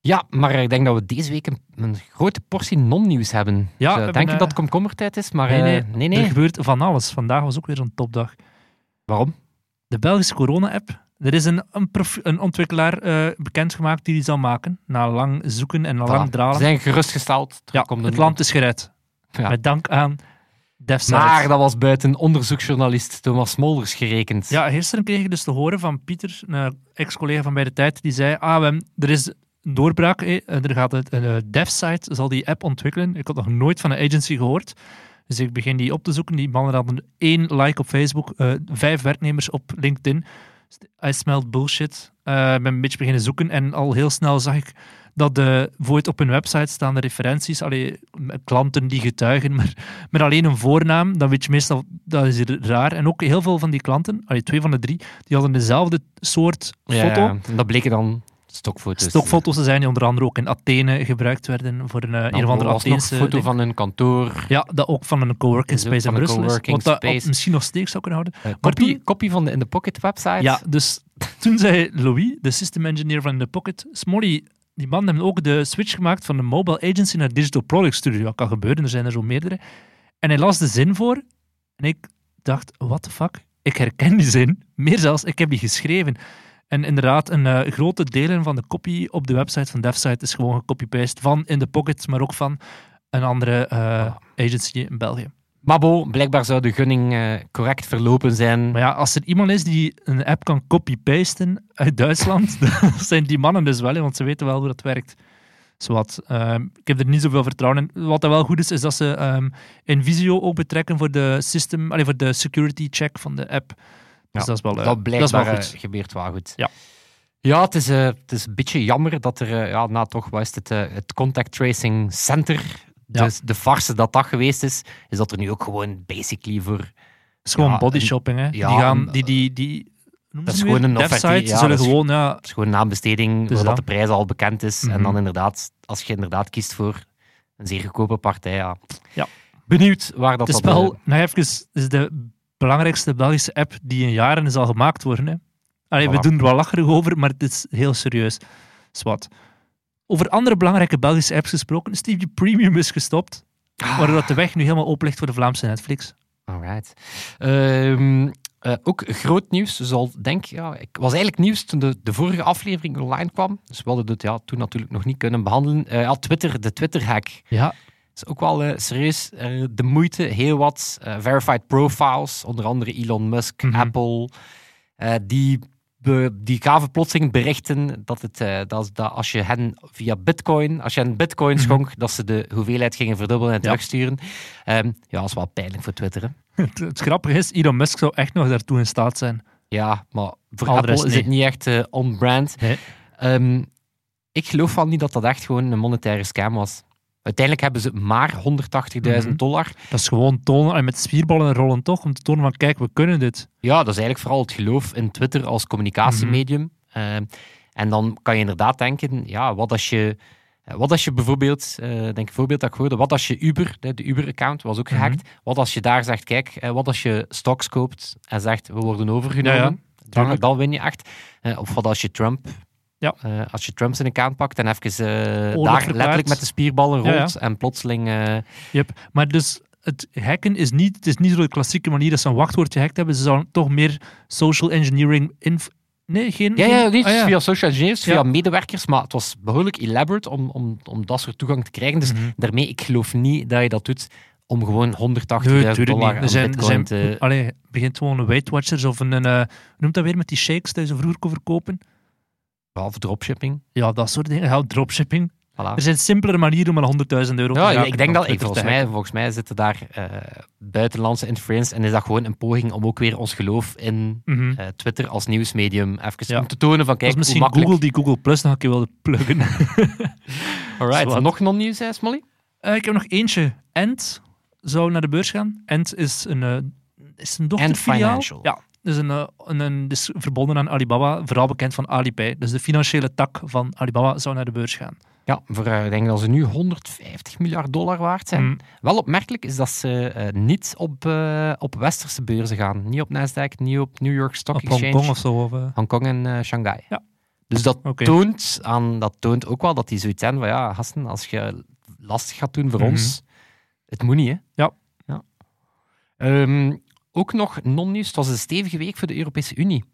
Ja, maar ik denk dat we deze week een, een grote portie non-nieuws hebben. Ja, Dus, eh, denk ik eh, dat het komkommertijd is, maar nee, nee, eh, nee, nee. Er gebeurt van alles. Vandaag was ook weer zo'n topdag. Waarom? De Belgische corona-app. Er is een, een, prof- een ontwikkelaar eh, bekendgemaakt die die zal maken. Na lang zoeken en na lang dralen. Ze zijn gerustgesteld. Er ja, komt het een- land is gered. Ja. Met dank aan DevSite. Maar dat was buiten onderzoeksjournalist Thomas Smolders gerekend. Ja, gisteren kreeg ik dus te horen van Pieter, een ex-collega van bij de tijd, die zei, ah, we er is een doorbraak, er gaat het, een eh, devsite zal die app ontwikkelen. Ik had nog nooit van een agency gehoord. Dus ik begin die op te zoeken. Die mannen hadden één like op Facebook, eh, vijf werknemers op LinkedIn. I smelled bullshit. Eh, Ik ben een beetje beginnen zoeken en al heel snel zag ik dat de, voor het op hun website staan de referenties, allee, klanten die getuigen, maar met alleen een voornaam, dan weet je meestal, dat is raar. En ook heel veel van die klanten, allee, twee van de drie, die hadden dezelfde soort Ja, foto. ja. En dat bleken dan stokfoto's. Stokfoto's te zijn die onder andere ook in Athene gebruikt werden voor een, eh, een of andere Atheense... een foto ding. van een kantoor. Ja, dat ook van een coworking space in Brussel Wat dat space. misschien nog steeds zou kunnen houden. Eh, Maar kopie, toen- kopie van de In The Pocket website. Ja, dus toen zei Louis, de system engineer van The Pocket, Smolly, die man heeft ook de switch gemaakt van de mobile agency naar digital product studio. Dat kan gebeuren, er zijn er zo meerdere. En hij las de zin voor en ik dacht, what the fuck? Ik herken die zin. Meer zelfs, ik heb die geschreven. En inderdaad, een eh, grote delen van de copy op de website van DevSite is gewoon gecopy-paste van In The Pocket, maar ook van een andere eh, agency in België. Maar bon, blijkbaar zou de gunning eh, correct verlopen zijn. Maar ja, als er iemand is die een app kan copy-pasten uit Duitsland, dan zijn die mannen dus wel, hè, want ze weten wel hoe dat werkt. Zowat. Ehm, ik heb er niet zoveel vertrouwen in. Wat dat wel goed is, is dat ze ehm Invisio ook betrekken voor de system, allee, voor de security check van de app. Dus Ja, dat is wel, eh, dat dat is wel eh, goed. gebeurt wel goed. Ja. Ja, het is, eh, het is een beetje jammer dat er, ja, na toch, wat is het, eh, het Contact Tracing Center, Ja. dus de farce dat dat geweest is, is dat er nu ook gewoon basically voor... Het is gewoon ja, body een- shopping. Hè. ja, die gaan, die, die, die, Dat is gewoon een offerte, ja, zullen gewoon, ja, Het is gewoon een naambesteding, Dus zodat dat. de prijs al bekend is. En Mhm. dan inderdaad, als je inderdaad kiest voor een zeer goedkope partij, ja. Ja. Benieuwd waar dat Het is wel, nog even, is de belangrijkste Belgische app die in jaren zal gemaakt worden. Hè. Allee, we doen er wel lacherig over, maar het is heel serieus. Zwat. Over andere belangrijke Belgische apps gesproken, Stevie Premium is gestopt, Ah. waardoor de weg nu helemaal open ligt voor de Vlaamse Netflix. Alright. Eh, ook groot nieuws. Dus al denk, ja, ik was eigenlijk nieuws toen de, de vorige aflevering online kwam. Dus we hadden het ja, toen natuurlijk nog niet kunnen behandelen. Eh, ja, Twitter, de Twitter-hack. Ja, is ook wel eh, serieus eh, de moeite. Heel wat eh, verified profiles, onder andere Elon Musk, Mhm. Apple. die, be- die gaven plotseling berichten dat, het, dat, dat als je hen via bitcoin, als je hen bitcoin Mhm. schonk, dat ze de hoeveelheid gingen verdubbelen en Ja. terugsturen. Ehm, ja, dat is wel pijnlijk voor Twitter. Hè? het, het grappige is, Elon Musk zou echt nog daartoe in staat zijn. Ja, maar voor Al Apple is het niet. echt eh, on-brand. Nee. Ehm, ik geloof van niet dat dat echt gewoon een monetaire scam was. Uiteindelijk hebben ze maar 180.000 Mhm. dollar. Dat is gewoon tonen, en met spierballen rollen toch, om te tonen van, kijk, we kunnen dit. Ja, dat is eigenlijk vooral het geloof in Twitter als communicatiemedium. Ehm, en dan kan je inderdaad denken, ja, wat als je, eh, wat als je bijvoorbeeld, eh denk een voorbeeld dat ik hoorde, wat als je Uber, de, de Uber-account was ook Mhm. gehackt, wat als je daar zegt, kijk, eh, wat als je stocks koopt en zegt, we worden overgenomen, Ja, ja, dan, dan win je echt. Eh, of wat als je Trump... Ja. eh, als je Trump zijn account pakt en even eh, daar letterlijk met de spierballen Ja, ja. rolt en plotseling... eh, Yep. Maar dus het hacken is niet, het is niet zo de klassieke manier dat ze een wachtwoord gehackt hebben. Ze zouden toch meer social engineering... Nee, geen... Ja, ja, niet Ah, via social engineers, via medewerkers, maar het was behoorlijk elaborate om, om, om dat soort toegang te krijgen. Dus Mhm. daarmee, ik geloof niet dat je dat doet om gewoon 180.000 Nee, dollar aan zijn, bitcoin zijn, te... allee, begint gewoon een Weight Watchers of een, noemt dat weer met die shakes die ze vroeger kon verkopen? Of dropshipping. Ja, dat soort dingen. Ja, dropshipping. Voilà. Er zijn simpelere manieren om aan 100.000 euro te Ja, ik denk dat, ik, volgens, mij, volgens mij zitten daar eh, buitenlandse influencers en is dat gewoon een poging om ook weer ons geloof in Mhm. eh, Twitter als nieuwsmedium even Ja. om te tonen van kijk is misschien hoe makkelijk... Google die Google Plus nog een keer wilde pluggen. Alright, Zwart. nog non-nieuws, hè, Smolly? Eh, ik heb nog eentje. Ant, zou naar de beurs gaan. Ant is een, is een dochterfiliaal. Financial. Ja, dus een, eh, een, een, dus verbonden aan Alibaba, vooral bekend van Alipay. Dus de financiële tak van Alibaba zou naar de beurs gaan. Ja, voor, eh, ik denk dat ze nu 150 miljard dollar waard zijn. Mm. Wel opmerkelijk is dat ze eh, niet op, op westerse beurzen gaan. Niet op Nasdaq, niet op New York Stock Op Exchange. Hongkong of zo. Of, Hongkong en Shanghai. Ja. Dus dat, toont aan, dat toont ook wel dat die zoiets zijn van ja, gasten, als je lastig gaat doen voor Mhm. ons, het moet niet, hè? Ja. ja. Ehm, ook nog non-nieuws, het was een stevige week voor de Europese Unie.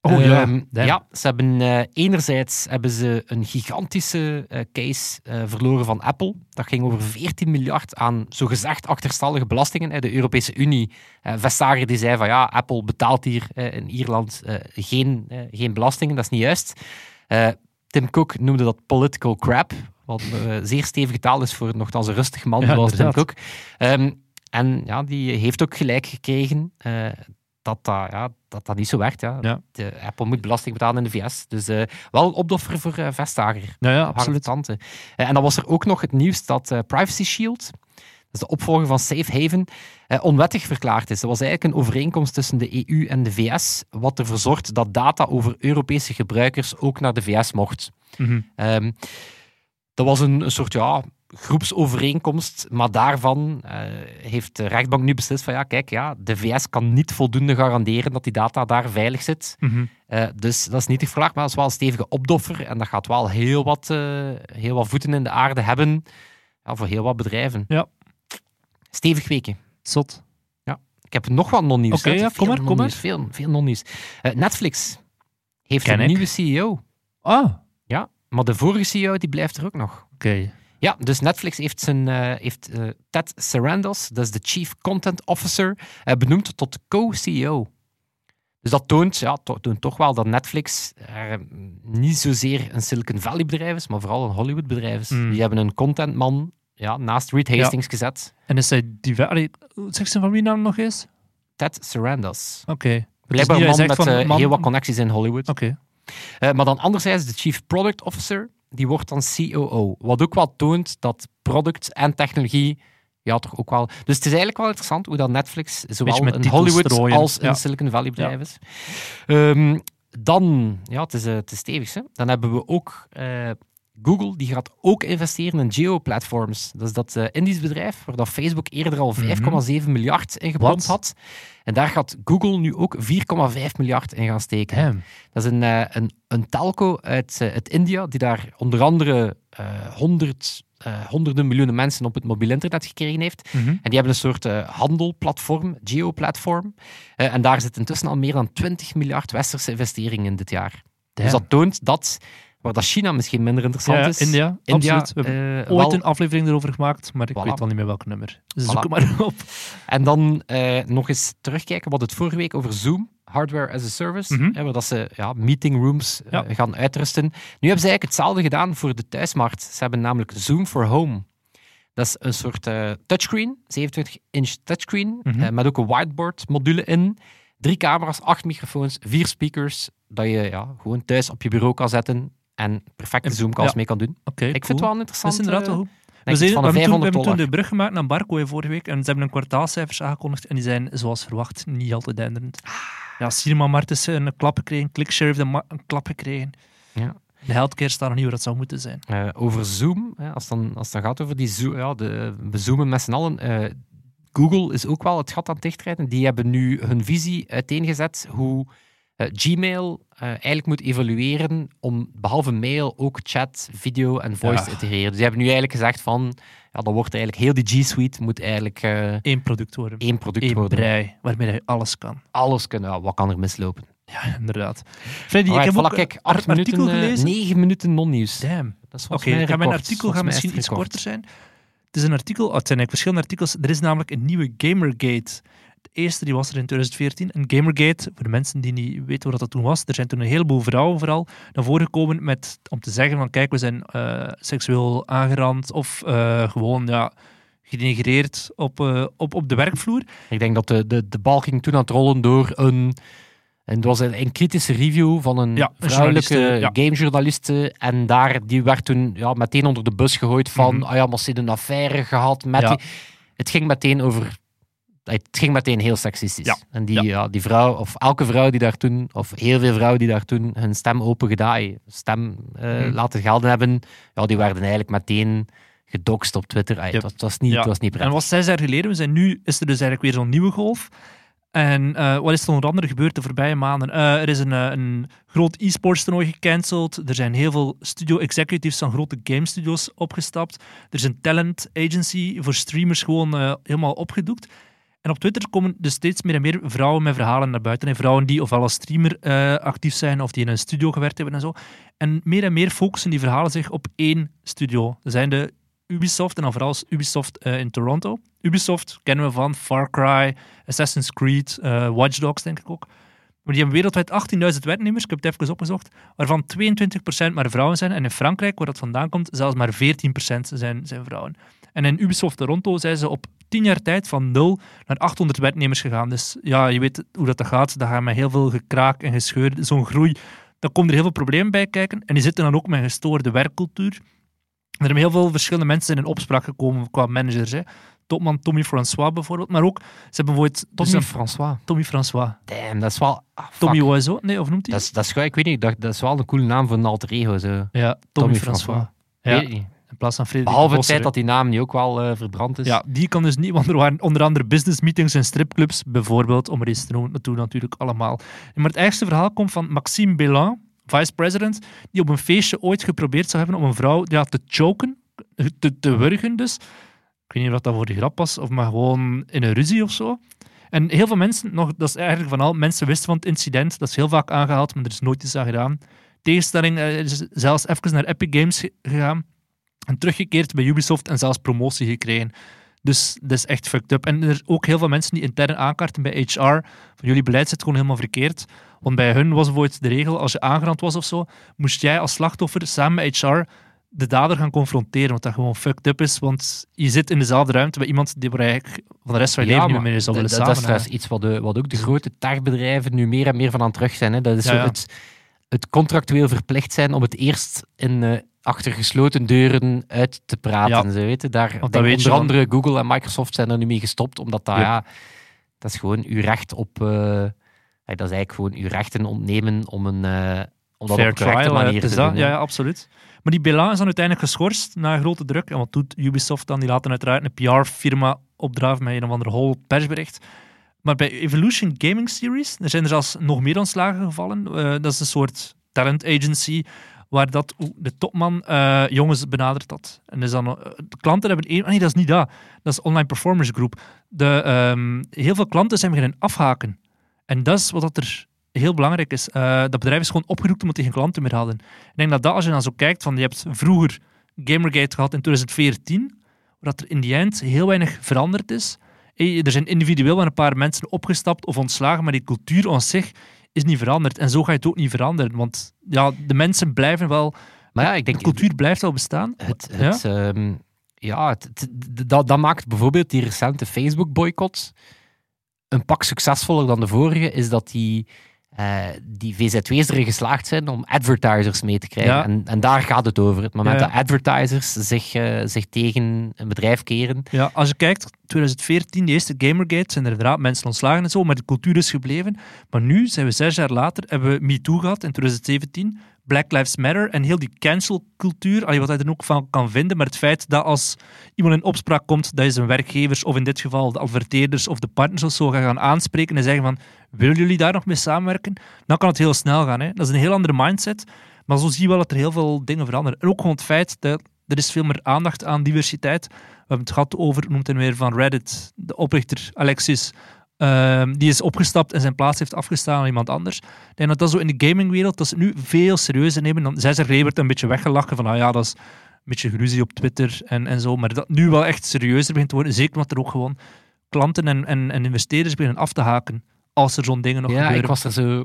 Oh ja, Ehm, ja, ze hebben eh, enerzijds hebben ze een gigantische eh, case eh, verloren van Apple. Dat ging over 14 miljard aan zogezegd achterstallige belastingen. De Europese Unie, Vestager, die zei van ja, Apple betaalt hier in Ierland geen, geen belastingen. Dat is niet juist. Tim Cook noemde dat political crap. Wat eh, zeer stevige taal is voor nogthans een rustig man Ja, zoals Tim. Cook. Ehm, en ja, die heeft ook gelijk gekregen eh, dat, dat, ja, dat dat niet zo werkt. Ja. Ja. De Apple moet belasting betalen in de VS. Dus eh, wel een opdoffer voor eh, Vestager. ja, ja, absoluut. tante. En dan was er ook nog het nieuws dat Privacy Shield, dat is de opvolger van Safe Haven, onwettig verklaard is. Dat was eigenlijk een overeenkomst tussen de EU en de VS, wat ervoor zorgt dat data over Europese gebruikers ook naar de VS mocht. Mhm. Ehm, dat was een, een soort ja, groepsovereenkomst, maar daarvan eh, heeft de rechtbank nu beslist van ja, kijk, ja, de VS kan niet voldoende garanderen dat die data daar veilig zit. Mhm. Eh, dus dat is niet te verlaagd, maar dat is wel een stevige opdoffer en dat gaat wel heel wat, eh, heel wat voeten in de aarde hebben ja, voor heel wat bedrijven. Ja. Stevig weken. Zot. Ik heb nog wat non-nieuws. Oké, ja, kom maar, kom non-nieuws, Veel, veel non-nieuws. Netflix heeft Ken een ik. nieuwe CEO. Ah, Ja, maar de vorige CEO die blijft er ook nog. oké. Ja, dus Netflix heeft, zijn, eh, heeft eh, Ted Sarandos, dat is de Chief Content Officer, eh, benoemd tot co-CEO. Dus dat toont, ja, to- toont toch wel dat Netflix niet zozeer een Silicon Valley bedrijf is, maar vooral een Hollywood bedrijf is. Mm. Die hebben een contentman ja, naast Reed Hastings gezet. En is hij die... Zeg ze van wie naam nog eens? Ted Sarandos. Oké. Het is Blijkbaar een man met heel wat connecties in Hollywood. Oké. Maar dan anderzijds de Chief Product Officer, die wordt dan COO. Wat ook wel toont dat product en technologie, ja, toch ook wel... Dus het is eigenlijk wel interessant hoe dat Netflix zowel met een Hollywood strooien. als een Ja. Silicon Valley bedrijf is. Ehm, dan, ja, het is, eh, het is stevig, hè. Dan hebben we ook eh, Google, die gaat ook investeren in geo-platforms. Dat is dat eh, Indisch bedrijf, waar dat Facebook eerder al 5,7 miljard in gepompt Mhm. Had. En daar gaat Google nu ook 4,5 miljard in gaan steken. Damn. Dat is een, eh, een, een telco uit, uit India, die daar onder andere eh, honderd, eh, honderden miljoenen mensen op het mobiel internet gekregen heeft. Mhm. En die hebben een soort handelplatform, geoplatform. Eh, en daar zit intussen al meer dan 20 miljard westerse investeringen in dit jaar. Dus dat toont dat, waar dat China misschien minder interessant Ja, is, India, India absoluut. We hebben eh, ooit wel- een aflevering erover gemaakt, maar ik Voilà. weet al niet meer welk nummer. Dus Voilà. zoek maar op. En dan eh, nog eens terugkijken wat het vorige week over Zoom, hardware as a service, hè, waar dat ze ja, meeting rooms eh, Ja. gaan uitrusten. Nu hebben ze eigenlijk hetzelfde gedaan voor de thuismarkt. Ze hebben namelijk Zoom for Home. Dat is een soort touchscreen, 27-inch touchscreen, Mhm. met ook een whiteboard module in. Drie camera's, acht microfoons, vier speakers, dat je ja, gewoon thuis op je bureau kan zetten en perfecte Zoom-calls mee kan doen. Oké, Ik vind het wel een Dat interessant. is inderdaad eh, wel goed. denk We, zijn, we, hebben toen, we 500 hebben toen de brug gemaakt naar Barco vorige week en ze hebben een kwartaalcijfers aangekondigd en die zijn, zoals verwacht, niet al te denderend. Ah. Ja, Cinema Mart is een klap gekregen, ClickShare heeft een, een klap gekregen. Ja. De healthcare staat nog niet waar het zou moeten zijn. Eh, over Zoom, als, het dan, als dan gaat over die Zoom, ja, de, we zoomen met z'n allen. eh, Google is ook wel het gat aan het dichtrijden. Die hebben nu hun visie uiteengezet hoe eh, Gmail eh, eigenlijk moet evalueren om behalve mail ook chat, video en voice Ja. te integreren. Dus die hebben nu eigenlijk gezegd van, ja, dan wordt eigenlijk heel die G Suite moet eigenlijk eh, Eén product worden. één product Eén worden. brei, waarmee je alles kan. Alles kunnen, ja, wat kan er mislopen? Ja, inderdaad. Freddy, Alright, ik heb voilà, ook kijk, een acht artikel minuten, eh, gelezen. negen minuten non-nieuws. Damn. Dat is Oké, ga mijn record. artikel gaat misschien iets record. korter zijn. Het is een artikel, oh, het zijn eigenlijk verschillende artikels. Er is namelijk een nieuwe Gamergate. De eerste die was er in 2014. En Gamergate, voor de mensen die niet weten wat dat toen was, er zijn toen een heleboel vrouwen vooral naar voren gekomen met, om te zeggen van kijk, we zijn eh, seksueel aangerand of eh, gewoon ja, op, eh, op, op de werkvloer. Ik denk dat de, de, de bal ging toen aan het rollen door een. En het was een, een kritische review van een Ja, vrouwelijke ja. gamejournaliste. En daar, die werd toen ja, meteen onder de bus gegooid van. Mhm. Ah ja, maar ze een affaire gehad met Ja. die. het ging meteen over. Het ging meteen heel seksistisch. Ja. En die, Ja. ja. die vrouw, of elke vrouw die daar toen, of heel veel vrouwen die daar toen hun stem open gedaan, stem eh, Hm. laten gelden hebben, ja, die werden eigenlijk meteen gedoxt op Twitter. Ay, Yep. het, was, niet, Ja. het was niet En prettig. was zes jaar geleden. We zijn nu, is er dus eigenlijk weer zo'n nieuwe golf. En eh, wat is er onder andere gebeurd de voorbije maanden? Eh, er is een, een groot e-sports toernooi gecanceld. Er zijn heel veel studio executives van grote game studios opgestapt. Er is een talent agency voor streamers gewoon helemaal opgedoekt. En op Twitter komen dus steeds meer en meer vrouwen met verhalen naar buiten. En vrouwen die ofwel als streamer eh, actief zijn of die in een studio gewerkt hebben en zo. En meer en meer focussen die verhalen zich op één studio. Er zijn de Ubisoft en dan vooral Ubisoft eh, in Toronto. Ubisoft kennen we van Far Cry, Assassin's Creed, eh, Watch Dogs denk ik ook. Maar die hebben wereldwijd 18.000 werknemers, ik heb het even opgezocht, waarvan 22% maar vrouwen zijn. En in Frankrijk, waar dat vandaan komt, zelfs maar 14% zijn, zijn vrouwen. En in Ubisoft Toronto zijn ze op 10 jaar tijd van 0 naar 800 werknemers gegaan. Dus ja, je weet hoe dat, gaat. Dat gaat met heel veel gekraak en gescheur. Zo'n groei, daar komen er heel veel problemen bij kijken. En die zitten dan ook met een gestoorde werkcultuur. Er hebben heel veel verschillende mensen in opspraak gekomen qua managers. Hè. Topman Tommy François bijvoorbeeld. Maar ook, ze hebben bijvoorbeeld... Tommy dus een- François. Tommy François. Damn, dat is wel... ah. Tommy Oiseau? Nee, of noemt hij? Dat is, dat is, ik weet niet, dat, dat is wel een coole naam voor een alter ego. Zo. Ja, Tommy, Tommy François. François. Ja, Weet ik niet. In plaats van Frederik Behalve het feit dat die naam nu ook wel eh, verbrand is. Ja, die kan dus niet, want er waren onder andere business meetings en stripclubs, bijvoorbeeld, om er eens te noemen, we natuurlijk allemaal. Maar het ergste verhaal komt van Maxime Bélan, vice-president, die op een feestje ooit geprobeerd zou hebben om een vrouw ja, te choken, te, te wurgen dus. Ik weet niet of dat voor de grap was, of maar gewoon in een ruzie of zo. En heel veel mensen, nog, dat is eigenlijk van al, mensen wisten van het incident, dat is heel vaak aangehaald, maar er is nooit iets aan gedaan. Tegenstelling eh, is zelfs even naar Epic Games ge- gegaan en teruggekeerd bij Ubisoft en zelfs promotie gekregen. Dus dat is echt fucked up. En er zijn ook heel veel mensen die intern aankaarten bij HR. Van jullie beleid zit gewoon helemaal verkeerd. Want bij hun was bijvoorbeeld de regel, als je aangerand was of zo, moest jij als slachtoffer samen met HR de dader gaan confronteren. Wat dat gewoon fucked up is. Want je zit in dezelfde ruimte bij iemand die eigenlijk van de rest van je leven niet meer mee zou willen dat, dat is trouwens iets wat, de, wat ook de grote techbedrijven nu meer en meer van aan terug zijn. Hè. Dat is Ja, ja. Het contractueel verplicht zijn om het eerst in, eh, achter gesloten deuren uit te praten. Ja. Ze weten. Daar, denk weet onder andere Google en Microsoft zijn er nu mee gestopt, omdat dat, Ja. ja, dat is gewoon uw recht op... eh, dat is eigenlijk gewoon uw rechten ontnemen om, een, eh, om dat Fair op correcte trial, manier te dat. doen. Ja, ja, absoluut. Maar die Belan is dan uiteindelijk geschorst na grote druk. En wat doet Ubisoft dan? Die laten uiteraard een PR-firma opdraven met een of ander hol persbericht. Maar bij Evolution Gaming Series, er zijn er zelfs nog meer ontslagen gevallen. Eh, dat is een soort talent agency waar dat de topman eh, jongens benaderd had. En dus dan, eh, de klanten hebben één... ah, nee, dat is niet dat. Dat is Online Performance Group. De, ehm, heel veel klanten zijn beginnen afhaken. En dat is wat dat er heel belangrijk is. Eh, dat bedrijf is gewoon opgeroepen omdat die geen klanten meer hadden. Ik denk dat dat, als je dan zo kijkt, van je hebt vroeger Gamergate gehad in 2014, waar dat er in die eind heel weinig veranderd is. Er zijn individueel wel een paar mensen opgestapt of ontslagen, maar die cultuur aan zich is niet veranderd. En zo ga je het ook niet veranderen, want ja, de mensen blijven wel... Maar ja, ik De denk... cultuur blijft wel bestaan. Het, het, ehm, ja, het, het- dat, dat maakt bijvoorbeeld die recente Facebook-boycott een pak succesvoller dan de vorige, is dat die, eh, die VZW's erin geslaagd zijn om advertisers mee te krijgen. Ja. En, en daar gaat het over. Het moment Ja, ja. dat advertisers zich, eh, zich tegen een bedrijf keren. Ja, als je kijkt, 2014, de eerste Gamergate, zijn er inderdaad mensen ontslagen en zo, maar de cultuur is gebleven. Maar nu, zijn we zes jaar later, hebben we MeToo gehad in 2017, Black Lives Matter en heel die cancelcultuur, wat je er ook van kan vinden, maar het feit dat als iemand in opspraak komt, dat je zijn werkgevers, of in dit geval de adverteerders of de partners of zo, gaan aanspreken en zeggen van, willen jullie daar nog mee samenwerken? Dan kan het heel snel gaan. Hè? Dat is een heel andere mindset, maar zo zie je wel dat er heel veel dingen veranderen. En ook gewoon het feit dat er is veel meer aandacht aan diversiteit. We hebben het gehad over, noemt hem weer van Reddit, de oprichter Alexis. Ehm, die is opgestapt en zijn plaats heeft afgestaan aan iemand anders. Ik denk dat dat zo in de gamingwereld, dat ze nu veel serieuzer nemen. Dan zij zijn Rebert een beetje weggelachen van, ah ja, dat is een beetje geruzie op Twitter en, en zo. Maar dat nu wel echt serieuzer begint te worden. Zeker omdat er ook gewoon klanten en, en, en investeerders beginnen af te haken als er zo'n dingen nog ja, gebeuren. ik was er zo...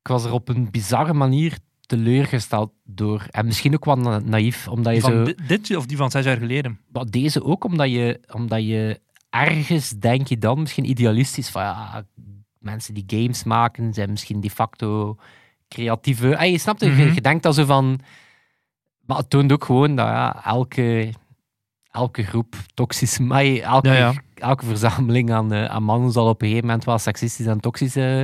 Ik was er op een bizarre manier teleurgesteld door. En misschien ook wel na- naïef, omdat je van zo... di- dit of die van zes jaar geleden? Maar deze ook, omdat je, omdat je ergens denk je dan misschien idealistisch van ja, mensen die games maken zijn misschien de facto creatieve. Ah, je snapt het, je- Mhm. je denkt dan zo van. Maar het toont ook gewoon dat ja, elke, elke groep toxisch, maar elke, Ja, ja. elke verzameling aan, eh, aan mannen zal op een gegeven moment wel seksistisch en toxisch eh,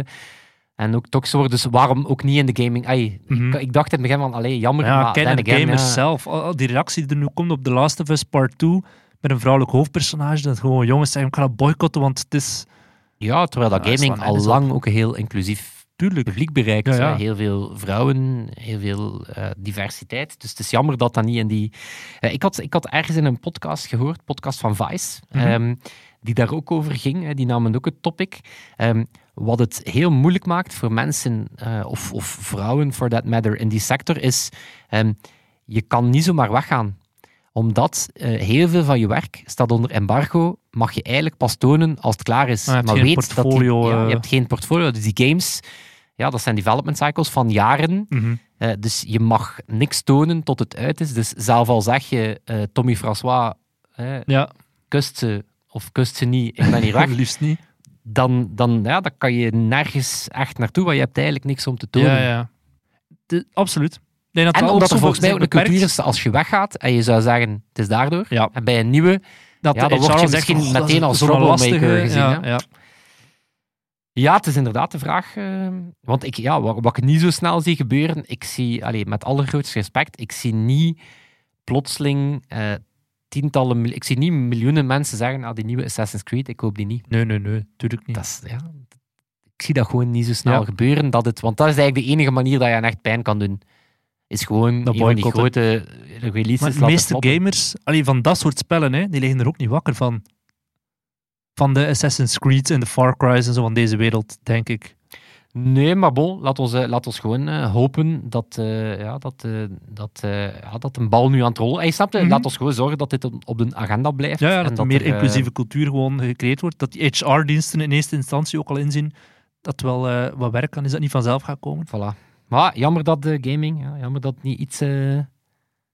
en ook toxisch worden. Dus waarom ook niet in de gaming? Ai, Mhm. ik, ik dacht in het begin van, allee, jammer, Ja, maar kijk de gamers ja. zelf. Die reactie die er nu komt op The Last of Us Part 2 met een vrouwelijk hoofdpersonage, dat gewoon jongens zeggen, ik ga dat boycotten, want het is... Ja, terwijl dat Ja, gaming al lang ook een heel inclusief Tuurlijk. publiek bereikt. Ja, ja. hè. Heel veel vrouwen, heel veel eh, diversiteit. Dus het is jammer dat dat niet in die... Eh, ik, had, ik had ergens in een podcast gehoord, podcast van Vice, Mhm. ehm, die daar ook over ging. Die namen ook het topic. Ehm, wat het heel moeilijk maakt voor mensen, eh, of, of vrouwen for that matter, in die sector, is ehm, je kan niet zomaar weggaan omdat eh, heel veel van je werk staat onder embargo, mag je eigenlijk pas tonen als het klaar is. Ah, je hebt maar geen weet dat die, ja, eh. je hebt geen portfolio. Dus die games, ja, dat zijn development cycles van jaren. Mhm. Eh, dus je mag niks tonen tot het uit is. Dus zelf al zeg je, Tommy François, Ja, kust ze of kust ze niet, ik ben hier weg. liefst niet. dan, dan, ja, dan kan je nergens echt naartoe, want je hebt eigenlijk niks om te tonen. Ja, ja. De- absoluut. Denk dat En omdat er volgens mij ook een cultuur is, als je weggaat en je zou zeggen, het is daardoor, Ja. en bij een nieuwe, dat ja, de dan word je misschien "Oh, dat meteen als een troublemaker lastige." gezien, Ja, ja. Ja, het is inderdaad de vraag. eh, want ik, ja, wat, wat ik niet zo snel zie gebeuren, ik zie, allee, met allergrootste respect, ik zie niet plotseling eh, tientallen, ik zie niet miljoenen mensen zeggen, ah, die nieuwe Assassin's Creed, ik hoop die niet. Nee, nee, nee. Tuurlijk niet. Dat is, ja, ik zie dat gewoon niet zo snel gebeuren, dat het, want dat is eigenlijk de enige manier dat je aan echt pijn kan doen. Is gewoon Dat een die grote releases de meeste floppen. gamers, allee, van dat soort spellen, hè, die liggen er ook niet wakker van. Van de Assassin's Creed en de Far Cry's en zo van deze wereld, denk ik. Nee, maar bon, laat ons, eh, laat ons gewoon eh, hopen dat, eh, ja, dat, dat, ja, dat een bal nu aan het rollen... Hey, snap je? Mhm. Laat ons gewoon zorgen dat dit op, de agenda blijft. Ja, ja en dat er een meer inclusieve cultuur gewoon gecreëerd wordt. Dat die HR-diensten in eerste instantie ook al inzien dat wel wat werk kan, is dat niet vanzelf gaat komen. Voilà. Maar jammer dat de gaming, ja, jammer dat niet iets... eh,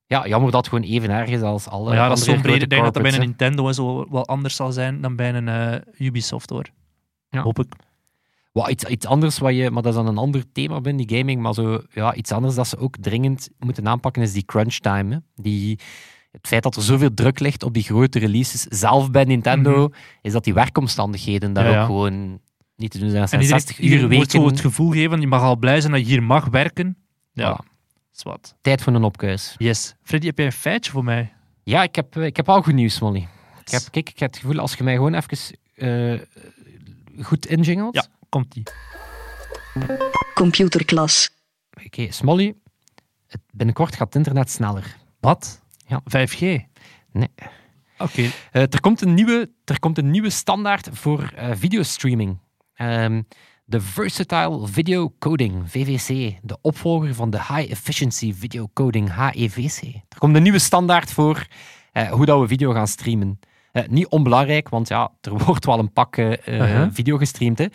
ja, jammer dat het gewoon even erg is als alle Maar ja, dat is zo'n brede. Ik denk dat dat bij een Nintendo en zo wel anders zal zijn dan bij een eh, Ubisoft, hoor. Ja. Hoop ik. Wat, iets, iets anders, wat je, maar dat is dan een ander thema binnen die gaming, maar zo, ja, iets anders dat ze ook dringend moeten aanpakken is die crunch time. Hè. Die, het feit dat er zoveel druk ligt op die grote releases, zelf bij Nintendo, is dat die werkomstandigheden daar Mhm. Ja. ook gewoon niet te doen zijn. Dat En zijn iedereen, 60 uur moet zo het gevoel geven, je mag al blij zijn dat je hier mag werken. Ja, Voilà. wat. tijd voor een opkuis. Yes. Freddy, heb jij een feitje voor mij? Ja, ik heb, eh, ik heb al goed nieuws, Molly. Ik heb, kijk, ik heb het gevoel, als je mij gewoon even eh, goed injingelt. Ja. Komt-ie. Computerklas. Oké, Smolly, binnenkort gaat het internet sneller. Wat? Ja. 5G? Nee. Oké. Eh, er, komt een nieuwe, er komt een nieuwe standaard voor eh, videostreaming. Ehm, de Versatile Video Coding, VVC. De opvolger van de High Efficiency Video Coding, HEVC. Er komt een nieuwe standaard voor eh, hoe dat we video gaan streamen. Eh, niet onbelangrijk, want ja, er wordt wel een pak eh, Uh-huh. video gestreamd. Hè.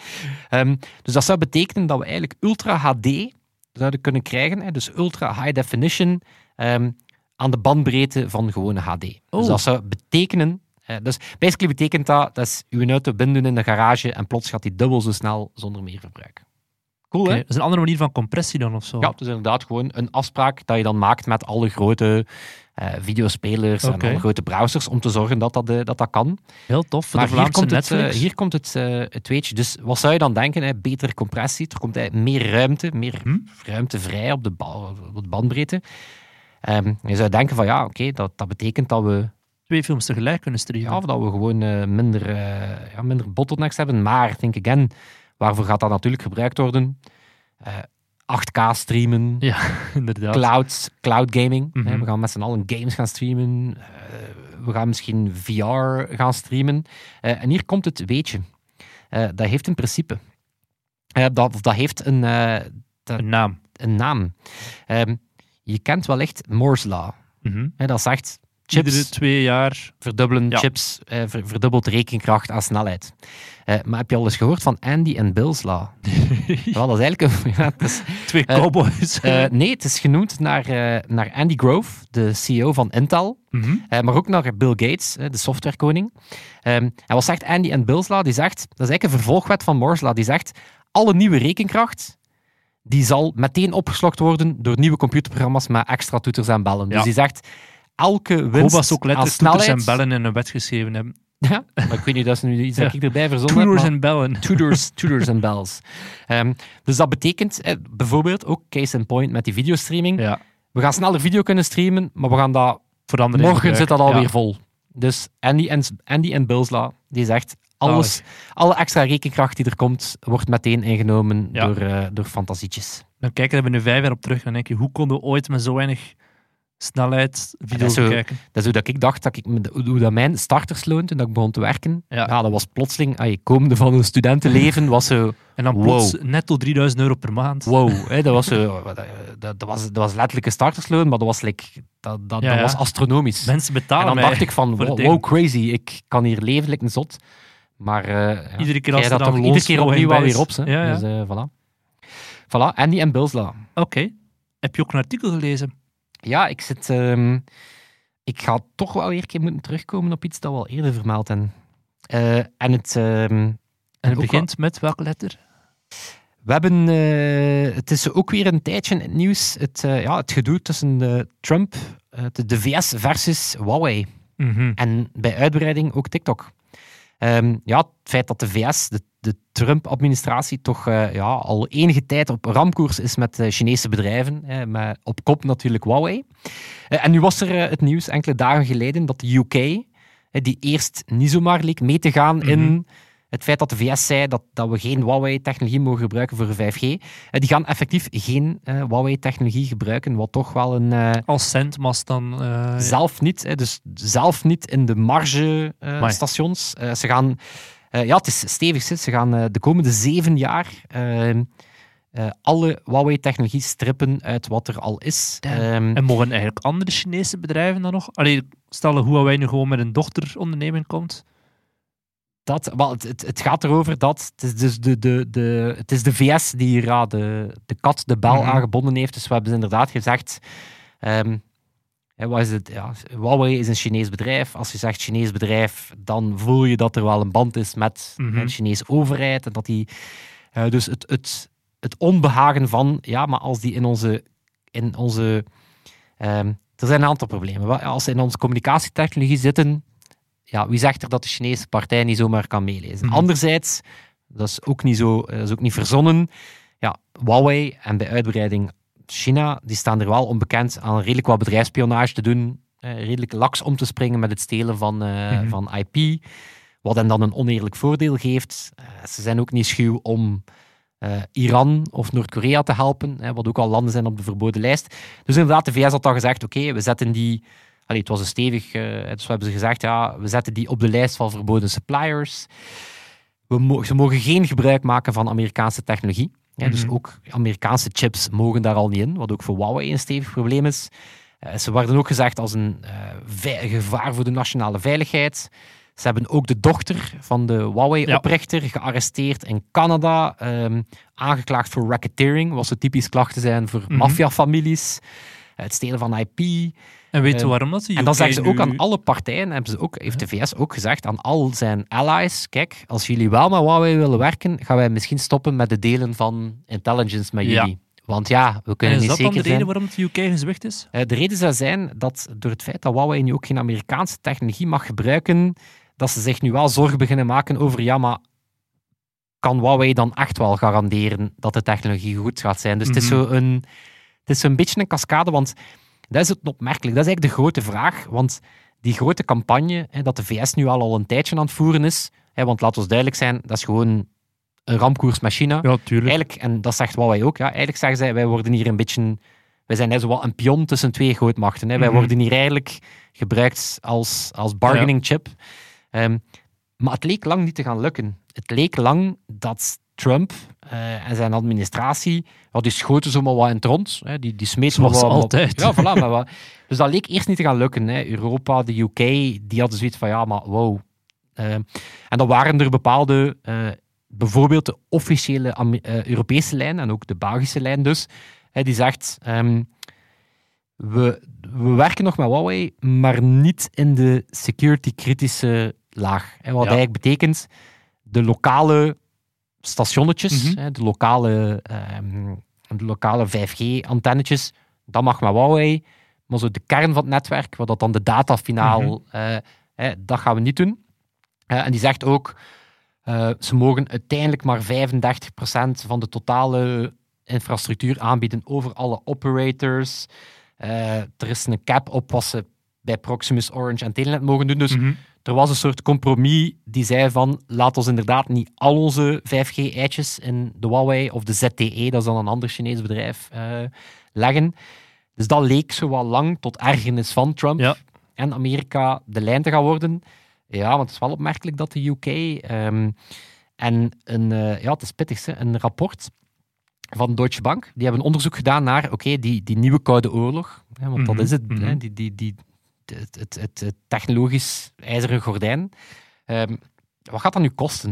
Ehm, dus dat zou betekenen dat we eigenlijk Ultra HD zouden kunnen krijgen. Hè. Dus Ultra High Definition ehm, aan de bandbreedte van gewone HD. Dus Oh. dat zou betekenen... eh, dus basically betekent dat, dat is uw auto binden in de garage en plots gaat die dubbel zo snel zonder meer verbruik. Cool, hè? Dat is een andere manier van compressie dan of zo. Ja, het is inderdaad gewoon een afspraak dat je dan maakt met alle grote eh, videospelers en alle grote browsers om te zorgen dat dat, eh, dat, dat kan. Heel tof voor maar de hier Vlaamse komt, het, eh, hier komt het, eh, het weetje. Dus wat zou je dan denken? Hè? Betere compressie, er komt meer ruimte, meer Hm? ruimte vrij op de, ba- op de bandbreedte. Ehm, je zou denken van ja, oké, dat, dat betekent dat we Twee films tegelijk kunnen streamen. ja, of dat we gewoon eh, minder, eh, ja, minder bottlenecks hebben. Maar, think again, waarvoor gaat dat natuurlijk gebruikt worden? Eh, 8K streamen, Ja, inderdaad. cloud, cloud gaming. Mhm. We gaan met z'n allen games gaan streamen. Eh, we gaan misschien VR gaan streamen. Eh, en hier komt het weetje. Eh, dat heeft een principe. Eh, dat, dat heeft een, eh, Een naam. een naam. Ehm, je kent wellicht Moore's Law. Mhm. Dat zegt chips Iedere twee jaar. verdubbelen Ja. chips, eh, ver- verdubbelt rekenkracht aan snelheid. Eh, maar heb je al eens gehoord van Andy en Bill's Law? Wel, dat is eigenlijk een... ja, is- Twee Eh, cowboys. eh, nee, het is genoemd naar, naar Andy Grove, de CEO van Intel. Mhm. maar ook naar Bill Gates, de softwarekoning. Ehm, en wat zegt Andy en Bill's Law? Die zegt, dat is eigenlijk een vervolgwet van Moore's Law. Die zegt, alle nieuwe rekenkracht, die zal meteen opgeslokt worden door nieuwe computerprogramma's met extra toeters en bellen. Dus die zegt, elke winst ze ook letterlijk en bellen in een wet geschreven hebben. Ja, maar ik weet niet, dat is nu iets dat ik erbij verzonnen heb. Toeters maar- en bellen. Tudors, Tudors en bells. Ehm, dus dat betekent eh, bijvoorbeeld ook case in point met die videostreaming. Ja, We gaan sneller video kunnen streamen, maar we gaan dat veranderen. morgen zit dat alweer Ja. vol. Dus Andy en, Andy en Bilsla, die zegt alles, alle extra rekenkracht die er komt, wordt meteen ingenomen door, eh, door fantasietjes. Dan kijken we nu vijf jaar op terug en dan denk je, hoe konden we ooit met zo weinig snelheid video's zo- bekijken? Dat is hoe dat ik dacht, dat ik, hoe dat mijn startersloon, toen dat ik begon te werken, Ja. ja. dat was plotseling, ay, komende van een studentenleven, was zo... En dan Wow. plots netto 3000 euro per maand. Wow, hè, dat, was, zo, dat, dat, dat was, dat was letterlijk een startersloon, maar dat was, like, dat, dat, Ja, dat ja. was astronomisch. Mensen en betalen dan mij dacht ik van, wow, crazy, ik kan hier leven, like een zot. Maar eh, ja, Iedere keer als dat dan iedere keer opnieuw alweer is. op. Hè? Dus eh, voilà. Voilà, Andy en Bilsla. Oké. Heb je ook een artikel gelezen? Ja, ik zit... ehm, ik ga toch wel weer een keer moeten terugkomen op iets dat we al eerder vermeld hebben. Eh, en het... ehm, En het ook begint met welke letter? We hebben, eh, het is ook weer een tijdje in het nieuws, het, eh, ja, het gedoe tussen Trump, de, de VS versus Huawei. Mhm. En bij uitbreiding ook TikTok. Ehm, ja, het feit dat de VS, de, de Trump-administratie, toch eh, ja, al enige tijd op ramkoers is met eh, Chinese bedrijven. met op kop natuurlijk Huawei. Eh, en nu was er het nieuws enkele dagen geleden dat de UK, die eerst niet zomaar leek mee te gaan Mhm. in het feit dat de VS zei dat, dat we geen Huawei-technologie mogen gebruiken voor 5G. eh, die gaan effectief geen eh, Huawei-technologie gebruiken, wat toch wel een... eh, Als centmast dan... zelf niet, hè, dus zelf niet in de Amai. marge-stations. ze gaan, ja, het is stevig. Ze gaan de komende zeven jaar eh, eh, alle Huawei-technologie strippen uit wat er al is. Ehm, En mogen eigenlijk andere Chinese bedrijven dan nog? Allee, stel dat Huawei nu gewoon met een dochteronderneming komt. Dat, wel, het, het, het gaat erover dat het is, dus de, de, de, het is de VS die hier ja, de, de kat de bel Mhm. aangebonden heeft. Dus we hebben inderdaad gezegd. wat is het? Ja, Huawei is een Chinees bedrijf. Als je zegt Chinees bedrijf, dan voel je dat er wel een band is met Mhm. de Chinese overheid. En dat die, eh, dus het, het, het onbehagen van, ja, maar als die in onze. In onze ehm, er zijn een aantal problemen. Als ze in onze communicatietechnologie zitten, ja, wie zegt er dat de Chinese partij niet zomaar kan meelezen? Mhm. Anderzijds, dat is ook niet zo, dat is ook niet verzonnen. Ja, Huawei en bij uitbreiding China, die staan er wel onbekend aan redelijk wat bedrijfsspionage te doen, eh, redelijk laks om te springen met het stelen van, eh, Mhm. van IP, wat hen dan een oneerlijk voordeel geeft. Eh, ze zijn ook niet schuw om eh, Iran of Noord-Korea te helpen, hè, wat ook al landen zijn op de verboden lijst. Dus inderdaad, de VS had al gezegd, oké, we zetten die... Allee, het was een stevig... eh, dus we hebben ze gezegd, ja, we zetten die op de lijst van verboden suppliers. We mo- ze mogen geen gebruik maken van Amerikaanse technologie. Ja, Dus Mhm. ook Amerikaanse chips mogen daar al niet in, wat ook voor Huawei een stevig probleem is. Eh, ze werden ook gezegd als een eh, gevaar voor de nationale veiligheid. Ze hebben ook de dochter van de Huawei-oprichter gearresteerd in Canada, ehm, aangeklaagd voor racketeering, wat zo typisch klachten zijn voor Mhm. maffiafamilies, het stelen van IP. En weet je waarom dat ze En dan zeggen ze ook aan alle partijen, hebben ze ook, heeft de VS ook gezegd aan al zijn allies, kijk, als jullie wel met Huawei willen werken, gaan wij misschien stoppen met de delen van intelligence met Ja. jullie. Want ja, we En kunnen is niet dat dan zeker de reden zijn. waarom het UK gezwicht is? Eh, de reden zou zijn dat door het feit dat Huawei nu ook geen Amerikaanse technologie mag gebruiken, dat ze zich nu wel zorgen beginnen maken over, ja, maar kan Huawei dan echt wel garanderen dat de technologie goed gaat zijn? Dus het, is Mhm. zo een, het is zo'n beetje een cascade, want dat is het opmerkelijk. Dat is eigenlijk de grote vraag, want die grote campagne hè, dat de VS nu al, al een tijdje aan het voeren is, hè, want laat ons duidelijk zijn, dat is gewoon een met China. Ja, tuurlijk. Eigenlijk, en dat zegt Huawei ook, ja, eigenlijk zeggen zij, wij worden hier een beetje, wij zijn net zo wat een pion tussen twee grootmachten. Hè. Wij Mhm. worden hier eigenlijk gebruikt als, als bargaining chip. Ehm, maar het leek lang niet te gaan lukken. Het leek lang dat Trump eh, en zijn administratie, ja, die schoten zomaar wat in het rond. Hè. Die, die smeten Zoals wat- wat- altijd. Ja, voilà. maar wat- dus dat leek eerst niet te gaan lukken. Hè. Europa, de UK, die hadden zoiets van, ja, maar wow. Ehm, en dan waren er bepaalde, eh, bijvoorbeeld de officiële eh, Europese lijn en ook de Belgische lijn dus, hè, die zegt, ehm, we, we werken nog met Huawei, maar niet in de security-kritische laag. Hè, wat Ja. eigenlijk betekent, de lokale stationnetjes, Mhm. hè, de lokale, ehm, de lokale 5G-antennetjes, dat mag met Huawei, maar zo de kern van het netwerk, wat dat dan de data finaal, eh, eh, dat gaan we niet doen. Eh, en die zegt ook, eh, ze mogen uiteindelijk maar 35% van de totale infrastructuur aanbieden over alle operators. Er is een cap op wat ze bij Proximus, Orange en Telenet mogen doen. Dus Mhm. er was een soort compromis die zei van laat ons inderdaad niet al onze 5G-eitjes in de Huawei of de ZTE, dat is dan een ander Chinees bedrijf, eh, leggen. Dus dat leek zo wat lang tot ergernis van Trump Ja. en Amerika de lijn te gaan worden. Ja, want het is wel opmerkelijk dat de UK ehm, en een, eh, ja, het is pittig, een rapport van Deutsche Bank, die hebben een onderzoek gedaan naar, oké, die, die nieuwe Koude Oorlog, hè, want dat Mhm, is het, mhm. hè, die, die, die, het, het, het, het technologisch ijzeren gordijn. Ehm, wat gaat dat nu kosten?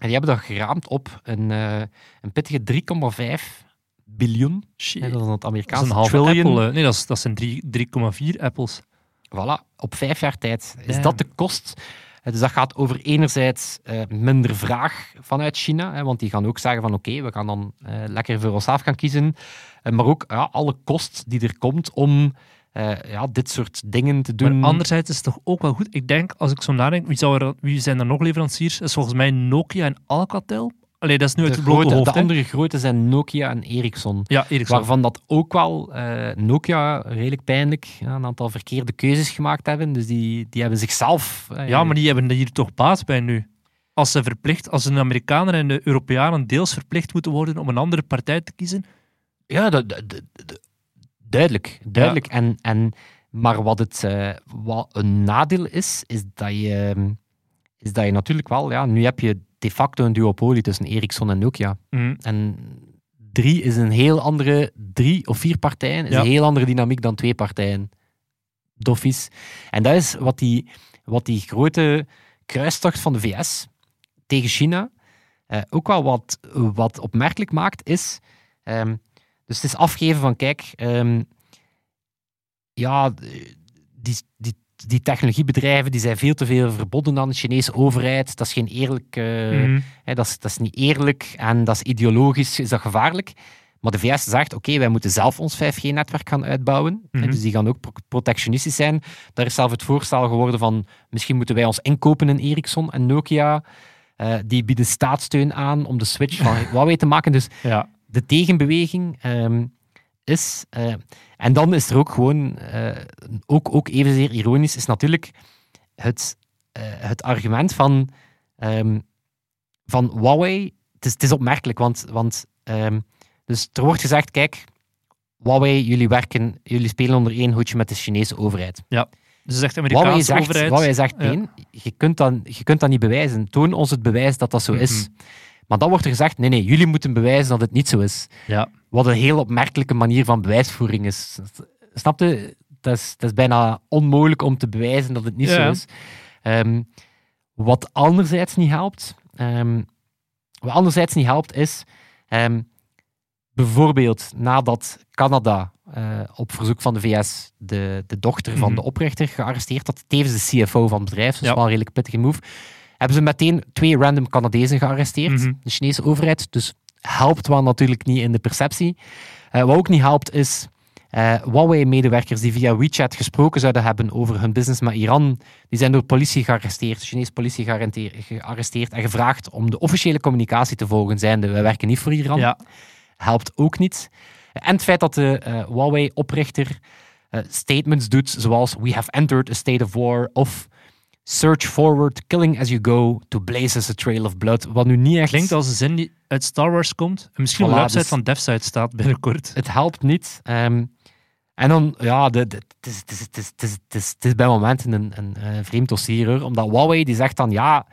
En die hebben dat geraamd op een, eh, een pittige 3,5 biljoen. Shit. Dat is het Dat is Amerikaanse een halve trillion. Apple. Nee, dat, is, dat zijn drie- 3,4 apples. Voilà, op vijf jaar tijd. Is Damn. dat de kost? Dus dat gaat over enerzijds eh, minder vraag vanuit China, hè, want die gaan ook zeggen van oké, we gaan dan eh, lekker voor onszelf gaan kiezen. Maar ook ja, alle kost die er komt om eh, ja, dit soort dingen te doen. Maar anderzijds is het toch ook wel goed. Ik denk, als ik zo nadenk, wie, zou er, wie zijn er nog leveranciers? Is volgens mij Nokia en Alcatel. Allee, dat is nu uit de, het grote, hoofd. de andere grote zijn Nokia en Ericsson. Ja, Ericsson. Waarvan dat ook wel eh, Nokia redelijk pijnlijk ja, een aantal verkeerde keuzes gemaakt hebben. Dus die, die hebben zichzelf. eh, Ja, maar die hebben hier toch baat bij nu. Als ze verplicht, als de Amerikanen en de Europeanen deels verplicht moeten worden om een andere partij te kiezen. Ja, dat, dat- dat- duidelijk. duidelijk. En, en, maar wat, het, eh, wat een nadeel is, is dat je, is dat je natuurlijk wel... Ja, nu heb je de facto een duopolie tussen Ericsson en Nokia. Mhm. En drie is een heel andere... Drie of vier partijen is Ja. een heel andere dynamiek dan twee partijen. Doffies. En dat is wat die, wat die grote kruistocht van de VS tegen China eh, ook wel wat, wat opmerkelijk maakt, is... ehm, dus het is afgeven van, kijk, ehm, ja, die, die, die technologiebedrijven die zijn veel te veel verbonden aan de Chinese overheid. Dat is geen eerlijk... eh, Mhm. Hè, dat, is, dat is niet eerlijk en dat is ideologisch is dat gevaarlijk. Maar de VS zegt, oké, wij moeten zelf ons 5G-netwerk gaan uitbouwen. Mhm. Dus die gaan ook pro- protectionistisch zijn. Daar is zelf het voorstel geworden van, misschien moeten wij ons inkopen in Ericsson en Nokia. Eh, die bieden staatssteun aan om de switch van Huawei te maken. Dus Ja. De tegenbeweging ehm, is... eh, en dan is er ook gewoon, eh, ook, ook evenzeer ironisch, is natuurlijk het, eh, het argument van, ehm, van Huawei. Het is, het is opmerkelijk, want, want ehm, dus er wordt gezegd, kijk, Huawei, jullie werken, jullie spelen onder één hoedje met de Chinese overheid. Dus zegt de Huawei Amerikaanse zegt, overheid. Huawei zegt Ja. nee, je, kunt dat, je kunt dat niet bewijzen. Toon ons het bewijs dat dat zo is. Maar dan wordt er gezegd, nee, nee, jullie moeten bewijzen dat het niet zo is. Ja. Wat een heel opmerkelijke manier van bewijsvoering is. Snap je? Dat is, dat is bijna onmogelijk om te bewijzen dat het niet Ja. zo is. Ehm, wat anderzijds niet helpt, ehm, wat anderzijds niet helpt is, ehm, bijvoorbeeld nadat Canada eh, op verzoek van de VS de, de dochter van Mhm. de oprichter gearresteerd had, tevens de CFO van het bedrijf, dus Ja. wel een redelijk pittige move, hebben ze meteen twee random Canadezen gearresteerd, Mhm. de Chinese overheid. Dus helpt wel natuurlijk niet in de perceptie. Eh, wat ook niet helpt is eh, Huawei-medewerkers die via WeChat gesproken zouden hebben over hun business met Iran, die zijn door politie gearresteerd, de Chinese politie gearresteerd, en gevraagd om de officiële communicatie te volgen, zijnde wij werken niet voor Iran. Ja. Helpt ook niet. En het feit dat de eh, Huawei-oprichter statements doet zoals we have entered a state of war of search forward, killing as you go, to blaze us a trail of blood, wat nu niet echt... Klinkt als een zin die uit Star Wars komt. En misschien op Voilà, de website dus- van DevSite staat binnenkort. het helpt niet. Ehm, en dan, ja, het, is, het, is, het, is, het, is, het, is, het is bij momenten een, een, eh, vreemd dossier, hoor. Omdat Huawei die zegt dan, ja,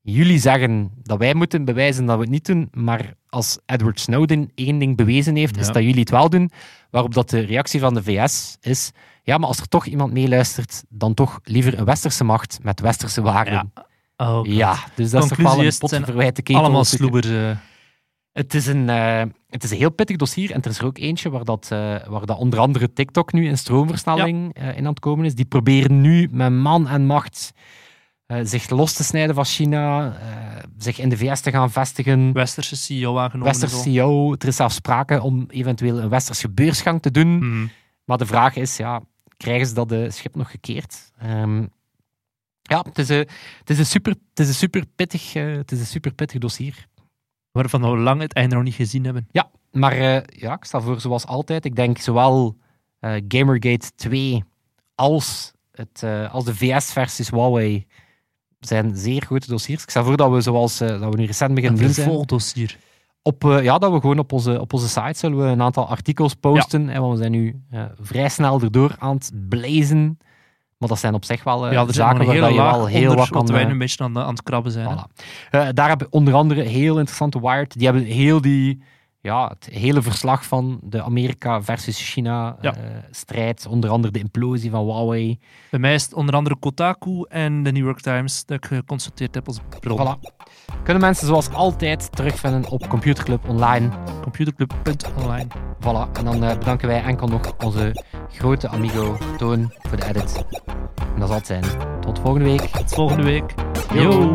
jullie zeggen dat wij moeten bewijzen dat we het niet doen, maar als Edward Snowden één ding bewezen heeft, is dat jullie het wel doen. Waarop dat de reactie van de VS is, ja, maar als er toch iemand meeluistert, dan toch liever een westerse macht met westerse waarden. Ja. Oh, Ja, dus dat is toch wel een pot zijn verwijten ketel. Allemaal sloebers. eh. Het is, een, eh, het is een heel pittig dossier en er is er ook eentje waar, dat, eh, waar dat onder andere TikTok nu in stroomversnelling in aan het komen is. Die proberen nu met man en macht zich los te snijden van China, zich in de VS te gaan vestigen. Westerse CEO aangenomen. Westerse. CEO, er is zelfs sprake om eventueel een westerse beursgang te doen. Mhm. Maar de vraag is, ja, krijgen ze dat uh, schip nog gekeerd? Um, ja, het is, een, het is een super, het is een super pittig, uh, het is een super pittig dossier. Waarvan we lang het einde nog niet gezien hebben. Ja, maar uh, ja, ik sta voor zoals altijd. Ik denk zowel Gamergate 2 als, het, als de VS-versies Huawei zijn zeer goede dossiers. Ik stel voor dat we, zoals dat we nu recent beginnen. Een dossier. Op, uh, ja, dat we gewoon op onze, op onze site zullen we een aantal artikels posten. Ja. want we zijn nu uh, vrij snel erdoor aan het blazen. Maar dat zijn op zich wel ja, zaken waar je wel heel wat kan... wij nu een beetje aan, aan het krabben zijn. Voilà. daar hebben onder andere heel interessante Wired. Die hebben heel die ja, het hele verslag van de Amerika versus China-strijd, onder andere de implosie van Huawei. Bij mij is het onder andere Kotaku en de New York Times dat ik geconsulteerd heb als bron. Voilà. Kunnen mensen zoals altijd terugvinden op Computerclub Online. Computerclub.online. Voilà, en dan uh, bedanken wij enkel nog onze grote amigo Toon voor de edit. En dat zal het zijn. Tot volgende week. Tot volgende week. Yo.